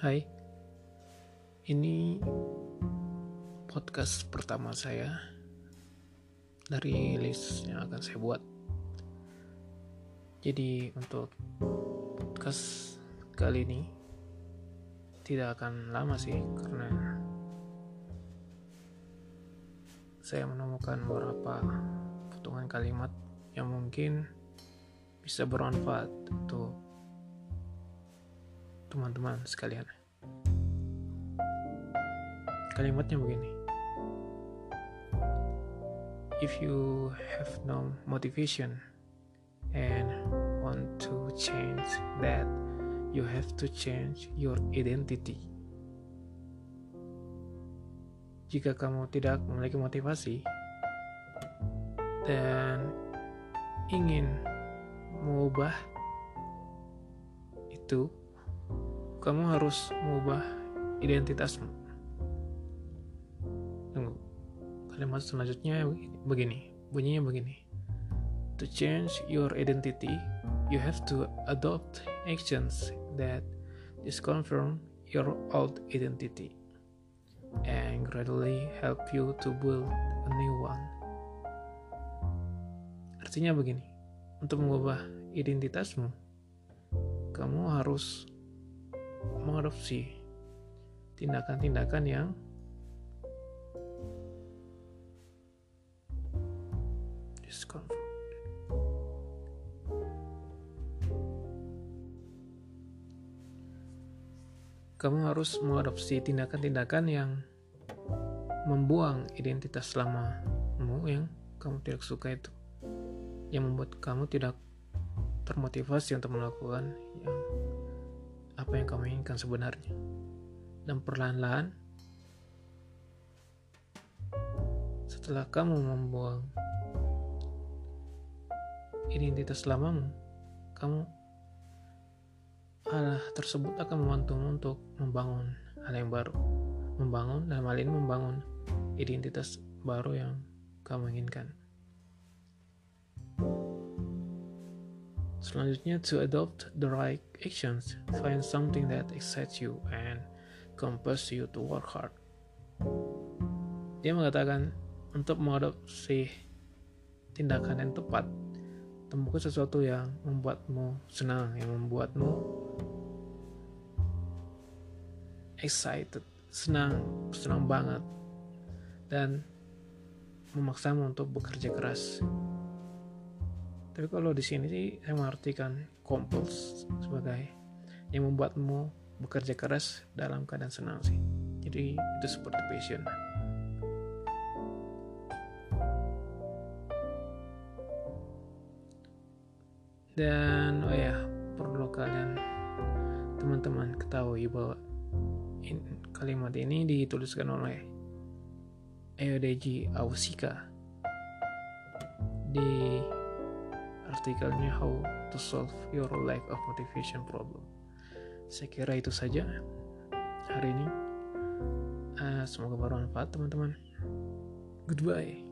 Hai, ini podcast pertama saya dari list yang akan saya buat. Jadi untuk podcast kali ini tidak akan lama sih karena saya menemukan beberapa potongan kalimat yang mungkin bisa bermanfaat untuk teman-teman sekalian. Kalimatnya begini. If you have no motivation and want to change that, you have to change your identity. Jika kamu tidak memiliki motivasi dan ingin mengubah itu, kamu harus mengubah identitasmu. Tunggu. Kalimat selanjutnya begini, bunyinya begini. To change your identity, you have to adopt actions that disconfirm your old identity and gradually help you to build a new one. Artinya begini, untuk mengubah identitasmu, kamu harus mengadopsi tindakan-tindakan yang. Kamu harus mengadopsi tindakan-tindakan yang membuang identitas lamamu yang kamu tidak suka itu, yang membuat kamu tidak termotivasi untuk melakukan yang apa yang kamu inginkan sebenarnya. Dan perlahan-lahan setelah kamu membuang identitas lamamu, kamu hal tersebut akan membantumu untuk membangun hal yang baru. Membangun dalam hal ini membangun identitas baru yang kamu inginkan. Selanjutnya, to adopt the right actions, find something that excites you and compels you to work hard. Dia mengatakan untuk mengadopsi tindakan yang tepat, temukan sesuatu yang membuatmu senang, yang membuatmu excited, senang, senang banget, dan memaksamu untuk bekerja keras. Tapi kalau di sini sih saya mengartikan compels sebagai yang membuatmu bekerja keras dalam keadaan senang sih. Jadi itu seperti passion. Dan oh ya perlu kalian teman-teman ketahui bahwa in, kalimat ini dituliskan oleh Eodeji Ausika di artikelnya How to Solve Your Lack of Motivation Problem. Saya kira itu saja hari ini. Uh, semoga bermanfaat teman-teman. Goodbye.